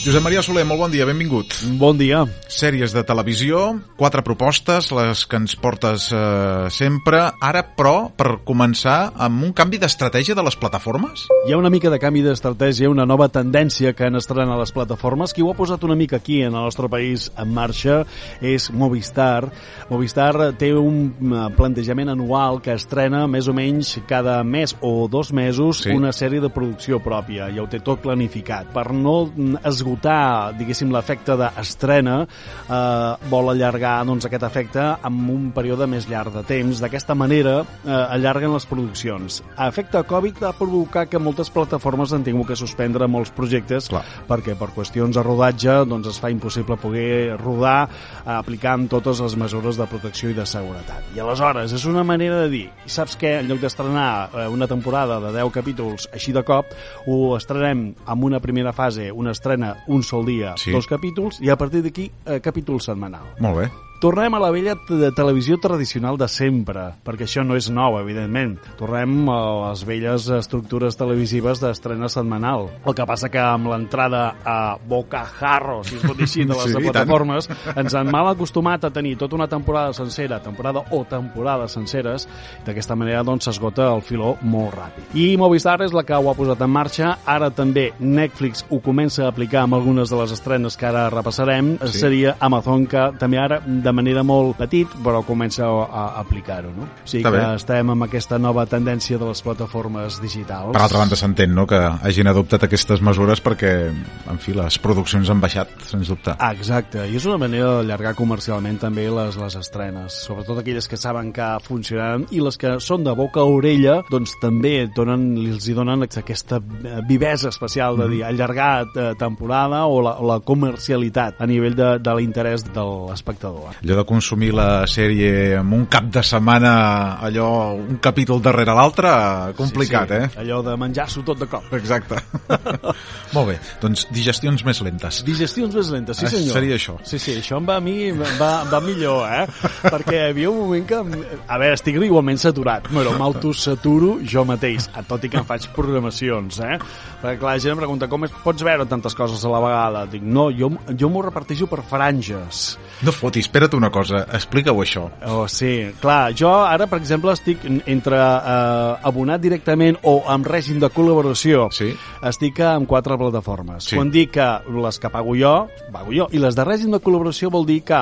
Josep Maria Soler, molt bon dia, benvingut. Bon dia. Sèries de televisió, quatre propostes, les que ens portes eh, sempre. Ara, però, per començar, amb un canvi d'estratègia de les plataformes? Hi ha una mica de canvi d'estratègia, una nova tendència que han estrenat les plataformes. Qui ho ha posat una mica aquí en el nostre país en marxa és Movistar. Movistar té un eh, plantejament anual que estrena més o menys cada mes o dos mesos Sí. una sèrie de producció pròpia. Ja ho té tot planificat. Per no esgotar, diguéssim, l'efecte d'estrena, eh, vol allargar doncs, aquest efecte amb un període més llarg de temps. D'aquesta manera eh, allarguen les produccions. Efecte Covid va provocar que moltes plataformes han tingut que suspendre molts projectes Clar. perquè per qüestions de rodatge doncs, es fa impossible poder rodar eh, aplicant totes les mesures de protecció i de seguretat. I aleshores és una manera de dir, saps què? En lloc d'estrenar eh, una temporada de 10 capítols així de cop, ho estrenem amb una primera fase, una estrena un sol dia, Sí. dos capítols, i a partir d'aquí eh, capítol setmanal. Molt bé. Tornem a la vella de televisió tradicional de sempre, perquè això no és nou, evidentment. Tornem a les velles estructures televisives d'estrena setmanal. El que passa que amb l'entrada a bocajarro, si es pot dir així, de les Sí, plataformes, ens han mal acostumat a tenir tota una temporada sencera, temporada o temporades senceres, i d'aquesta manera doncs s'esgota el filó molt ràpid. I Movistar és la que ho ha posat en marxa, ara també Netflix ho comença a aplicar amb algunes de les estrenes que ara repassarem, Sí. seria Amazon que també ara de manera molt petit però comença a, a aplicar-ho no? o sigui Està que bé. estem amb aquesta nova tendència de les plataformes digitals Per altra banda, s'entén, no?, que hagin adoptat aquestes mesures perquè, en fi, les produccions han baixat, sens dubte. Ah, exacte, i és una manera d'allargar comercialment també les, les estrenes, sobretot aquelles que saben que funcionaran i les que són de boca a orella, doncs també donen, els hi donen aquesta vivesa especial de dir allargar eh, temporada o la, o la comercialitat a nivell de, de l'interès de l'espectador. Allò de consumir la sèrie en un cap de setmana, allò, un capítol darrere l'altre, complicat, sí, sí. eh? Allò de menjar-s'ho tot de cop. Exacte. Molt bé, doncs digestions més lentes. Digestions més lentes, sí Ah, senyor. seria això. Sí, sí, això em va a mi va, va millor, eh? Perquè hi havia un moment que... A veure, estic igualment saturat, però m'autosaturo jo mateix, tot i que em faig programacions, eh? Perquè clar, la gent em pregunta com es, pots veure tantes coses a la vegada? Dic, no, jo, jo m'ho reparteixo per franges. No fotis, espera't una cosa, explica-ho això. Oh, sí, clar, jo ara, per exemple, estic entre eh, abonat directament o amb règim de col·laboració. Sí. Estic amb quatre plataformes. Sí. Quan dic que les que pago jo, pago jo, i les de règim de col·laboració vol dir que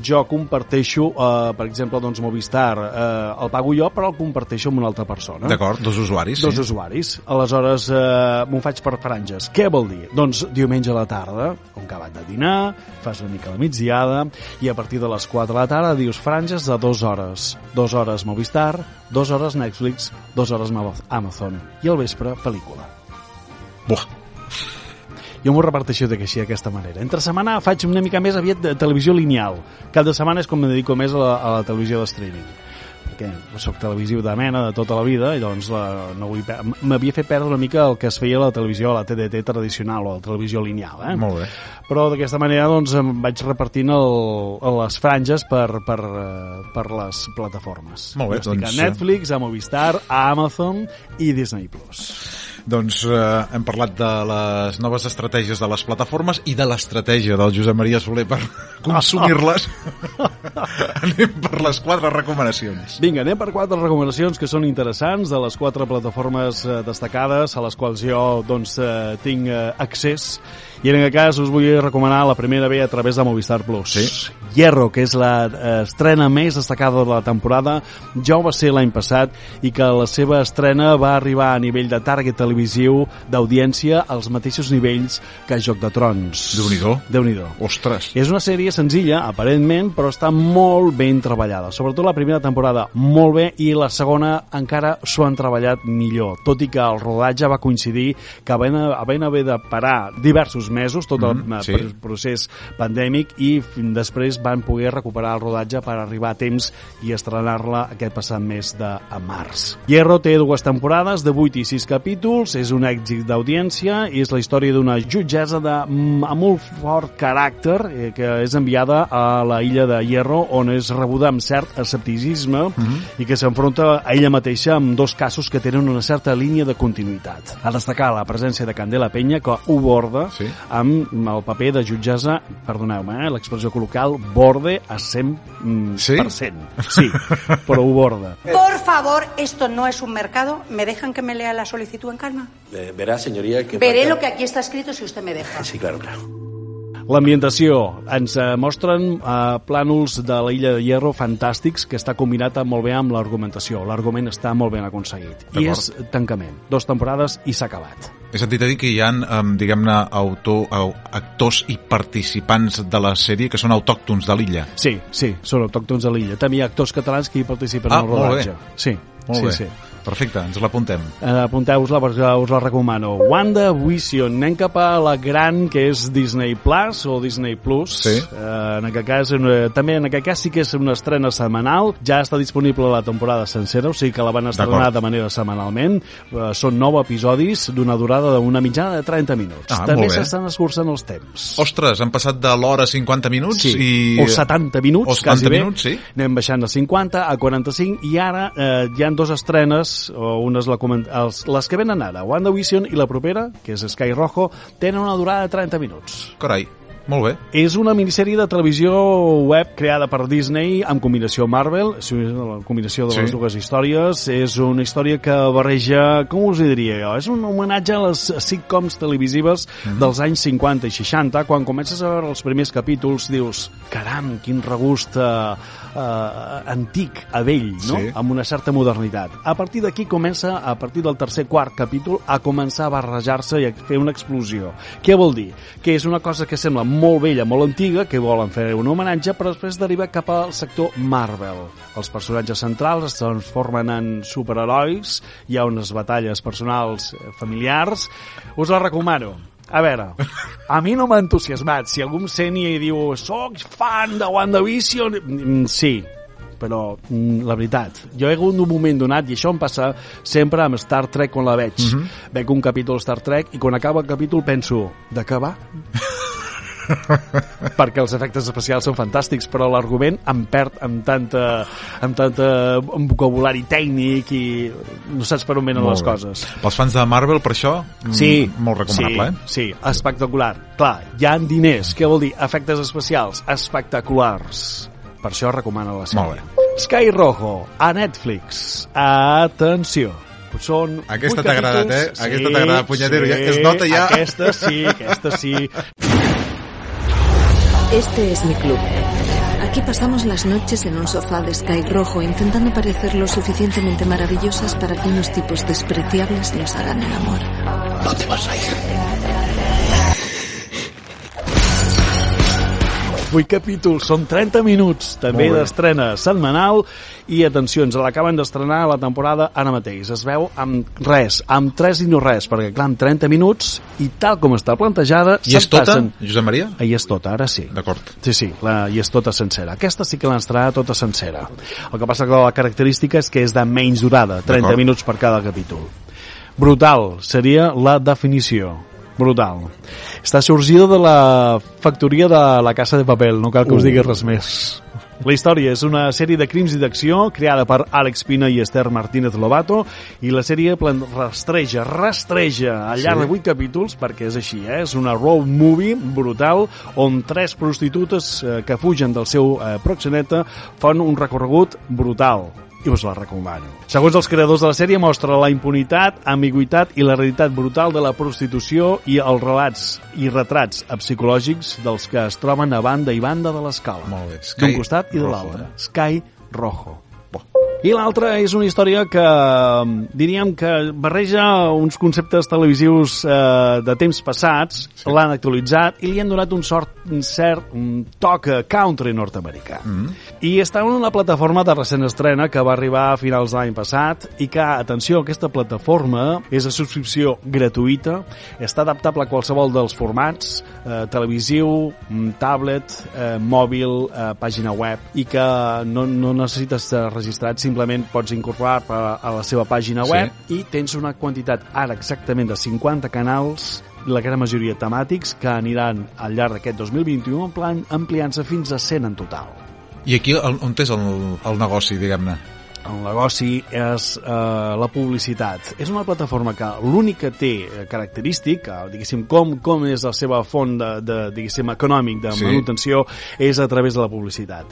jo comparteixo, eh, per exemple, doncs Movistar, eh, el pago jo, però el comparteixo amb una altra persona. D'acord, dos usuaris, Dos sí. usuaris. Aleshores, eh, m'ho faig per franges. Què vol dir? Doncs diumenge a la tarda, un acabat de dinar, fas una mica la migdiada, i a partir de les 4 de la tarda dius franges de dues hores. Dues hores Movistar, dues hores Netflix, dues hores Ama- Amazon. I al vespre, pel·lícula. Buah, Jo m'ho reparteixo de així, d'aquesta manera. Entre setmana faig una mica més aviat de televisió lineal. Cap de setmana és com me dedico més a la, a la televisió de streaming perquè sóc televisiu de mena de tota la vida i doncs la, no vull m'havia fet perdre una mica el que es feia a la televisió, a la TDT tradicional o a la televisió lineal, eh? molt bé. però d'aquesta manera doncs em vaig repartint el, les franges per, per, eh, per les plataformes. Molt bé, Jo estic doncs, a Netflix, a Movistar, a Amazon i Disney+. Plus. Doncs eh, hem parlat de les noves estratègies de les plataformes i de l'estratègia del Josep Maria Soler per consumir-les. Anem per les quatre recomanacions. Vinga, anem per quatre recomanacions que són interessants de les quatre plataformes eh, destacades a les quals jo doncs, eh, tinc eh, accés i en aquest cas us vull recomanar la primera ve a través de Movistar Plus. Sí. Hierro, que és la eh, estrena més destacada de la temporada, ja ho va ser l'any passat i que la seva estrena va arribar a nivell de target televisiu d'audiència als mateixos nivells que Joc de Trons. Déu-n'hi-do. Déu-n'hi-do. Ostres. És una sèrie senzilla, aparentment, però està molt ben treballada. Sobretot la primera temporada molt bé i la segona encara s'ho han treballat millor, tot i que el rodatge va coincidir que havent, havent haver de parar diversos mesos, tot el Mm, sí. procés pandèmic, i després van poder recuperar el rodatge per arribar a temps i estrenar-la aquest passat mes de març. Hierro té dues temporades de 8 i 6 capítols, és un èxit d'audiència i és la història d'una jutgessa de, mm, amb molt fort caràcter eh, que és enviada a la illa de Hierro on és rebuda amb cert escepticisme mm -hmm. i que s'enfronta a ella mateixa amb dos casos que tenen una certa línia de continuïtat. A destacar la presència de Candela Penya que ho borda sí. Amb el paper de jutgessa, perdoneu-me, eh, l'expressió col·loquial, borde a 100%. Mm, sí? Sí, però ho borda. Por favor, esto no es un mercado. ¿Me dejan que me lea la solicitud en calma? Eh, verá, señoría, que... Veré lo que aquí está escrito si usted me deja. Sí, claro, claro. L'ambientació. Ens eh, mostren eh, plànols de la illa de Hierro fantàstics que està combinat molt bé amb l'argumentació. L'argument està molt ben aconseguit. I és tancament. Dos temporades i s'ha acabat. He sentit a dir que hi ha, diguem-ne, autor, actors i participants de la sèrie que són autòctons de l'illa. Sí, sí, són autòctons de l'illa. També hi ha actors catalans que hi participen ah, en el rodatge. Sí, molt sí, bé. sí. Perfecte, ens l'apuntem. Eh, Apunteu-vos-la perquè us la recomano. Wanda Vision. Anem cap a la gran que és Disney Plus o Disney Plus. Sí. Eh, en aquest cas, eh, també en aquest cas sí que és una estrena setmanal. Ja està disponible la temporada sencera, o sigui que la van estrenar de manera setmanalment. Eh, són nou episodis d'una durada d'una mitjana de 30 minuts. Ah, també bé. s'estan escurçant els temps. Ostres, han passat de l'hora 50 minuts Sí, i... o 70 minuts, o 70 quasi bé. minuts, sí. Anem baixant de 50 a 45 i ara eh, hi han dos estrenes, o unes la coment... els, les que venen ara, WandaVision i la propera, que és Sky Rojo, tenen una durada de 30 minuts. Carai, molt bé. És una minissèrie de televisió web creada per Disney amb combinació Marvel, la combinació de les Sí. dues històries. És una història que barreja, com us diria jo? És un homenatge a les sitcoms televisives Mhm. dels anys 50 i 60. Quan comences a veure els primers capítols dius, caram, quin regust eh, eh, antic, a vell, no? Sí. amb una certa modernitat. A partir d'aquí comença, a partir del tercer, quart capítol, a començar a barrejar-se i a fer una explosió. Què vol dir? Que és una cosa que sembla molt vella, molt antiga, que volen fer un homenatge, però després deriva cap al sector Marvel. Els personatges centrals es transformen en superherois, hi ha unes batalles personals eh, familiars. Us la recomano. A veure, a mi no m'ha entusiasmat. Si algú em sent i diu soc fan de WandaVision... Mm, Sí, però mm, la veritat, jo he hagut un moment donat, i això em passa sempre amb Star Trek quan la veig. Mm -hmm. Veig un capítol Star Trek i quan acaba el capítol penso, de què va? perquè els efectes especials són fantàstics, però l'argument em perd amb tanta, amb tanta amb vocabulari tècnic i no saps per on venen les bé. coses. Pels fans de Marvel, per això, mm, Sí. molt recomanable, sí, eh? Sí, espectacular. Clar, hi ha diners. Què vol dir? Efectes especials espectaculars. Per això recomano la sèrie. Sky Rojo, a Netflix. Atenció. Són Aquesta t'ha agradat, eh? Aquesta t'ha agradat, punyetero, ja- es nota ja. Aquesta sí, aquesta sí. Este es mi club. Aquí pasamos las noches en un sofá de Sky rojo intentando parecer lo suficientemente maravillosas para que unos tipos despreciables nos hagan el amor. ¿Dónde vas a ir? Vuit capítols, són 30 minuts, també d'estrena setmanal, i atenció, ens l'acaben d'estrenar la temporada ara mateix. Es veu amb res, amb tres i no res, perquè clar, amb 30 minuts, i tal com està plantejada... I és tota, passen- Josep Maria? Ahí és tota, ara sí. D'acord. Sí, sí, la, i és tota sencera. Aquesta sí que l'han estrenat tota sencera. El que passa que la característica és que és de menys durada, 30 D'acord. minuts per cada capítol. Brutal seria la definició. Brutal. Està sorgida de la factoria de la Casa de Papel, no cal que us Uh. digui res més. La història és una sèrie de crims i d'acció creada per Àlex Pina i Esther Martínez Lobato i la sèrie plan- rastreja, rastreja al llarg Sí. de vuit capítols perquè és així, eh? és una road movie brutal on tres prostitutes eh, que fugen del seu eh, proxeneta fan un recorregut brutal i us la recomano. Segons els creadors de la sèrie, mostra la impunitat, ambigüitat i la realitat brutal de la prostitució i els relats i retrats psicològics dels que es troben a banda i banda de l'escala. Molt bé. D'un costat i de l'altre. eh? Sky Rojo. I l'altra és una història que mm, diríem que barreja uns conceptes televisius eh, de temps passats, sí. l'han actualitzat i li han donat un, sort, un cert un toc country nord-americà. Mm. I està en una plataforma de recent estrena que va arribar a finals de l'any passat i que, atenció, aquesta plataforma és de subscripció gratuïta, està adaptable a qualsevol dels formats, eh, televisiu, mm, tablet, eh, mòbil, eh, pàgina web, i que no, no necessites estar registrat, simplement pots incorporar a, a la seva pàgina web Sí. i tens una quantitat ara exactament de 50 canals la gran majoria temàtics que aniran al llarg d'aquest 2021 en plan ampliant-se fins a 100 en total. I aquí on és el, el negoci, diguem-ne? El negoci és eh, la publicitat. És una plataforma que l'únic que té eh, característic, eh, diguéssim, com, com és la seva font de, de diguéssim, econòmic de Sí. manutenció, és a través de la publicitat.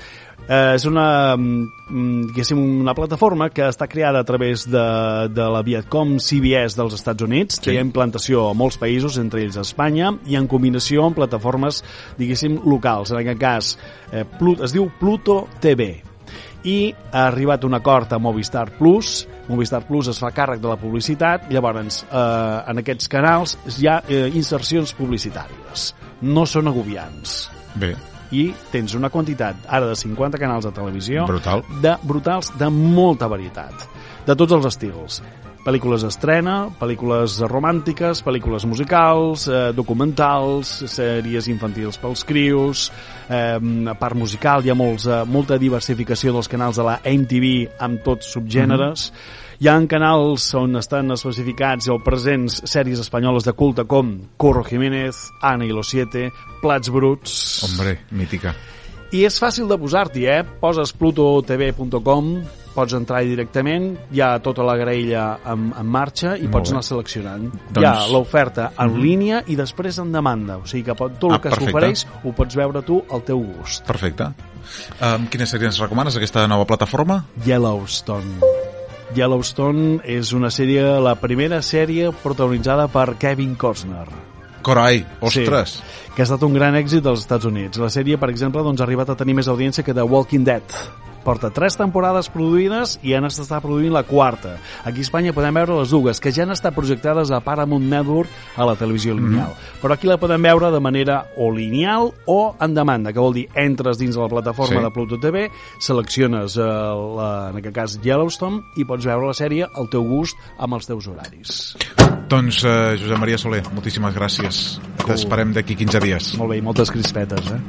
Eh, és una, mm, diguéssim, una plataforma que està creada a través de, de la Viacom CBS dels Estats Units, Sí. té implantació a molts països, entre ells Espanya, i en combinació amb plataformes, diguéssim, locals. En aquest cas, eh, Plut, es diu Pluto TV i ha arribat a un acord amb Movistar Plus. Movistar Plus es fa càrrec de la publicitat, llavors eh, en aquests canals hi ha eh, insercions publicitàries. No són agobiants. Bé, I tens una quantitat, ara de 50 canals de televisió, Brutal. de brutals de molta varietat, de tots els estils. Pel·lícules d'estrena, pel·lícules romàntiques, pel·lícules musicals, eh, documentals, sèries infantils pels crios, eh, a part musical hi ha molts, eh, molta diversificació dels canals de la MTV amb tots subgèneres. Hi ha canals on estan especificats o presents sèries espanyoles de culte com Curro Jiménez, Ana i los Siete, Plats Bruts... hombre, mítica. I és fàcil de posar-t'hi, eh? Poses plutotv.com, pots entrar directament, hi ha tota la graella en, en marxa i Molt pots bé. anar seleccionant. Doncs- Hi ha l'oferta en línia i després en demanda. O sigui que pot, tot el Ah, que s'ofereix ho pots veure tu al teu gust. Perfecte. Um, quina sèrie ens recomanes, aquesta nova plataforma? Yellowstone. Yellowstone és una sèrie, la primera sèrie protagonitzada per Kevin Costner. Corai, ostres. Sí, que ha estat un gran èxit dels Estats Units. La sèrie, per exemple, doncs, ha arribat a tenir més audiència que The Walking Dead. Porta tres temporades produïdes i ja n'està produint la quarta. Aquí a Espanya podem veure les dues, que ja han estat projectades a Paramount Network a la televisió lineal. Però aquí la podem veure de manera o lineal o en demanda, que vol dir entres dins de la plataforma Sí. de Pluto TV, selecciones, eh, la, en aquest cas, Yellowstone, i pots veure la sèrie al teu gust amb els teus horaris. Doncs, uh, Josep Maria Soler, moltíssimes gràcies. T'esperem d'aquí 15 dies. Molt bé, i moltes crispetes, eh?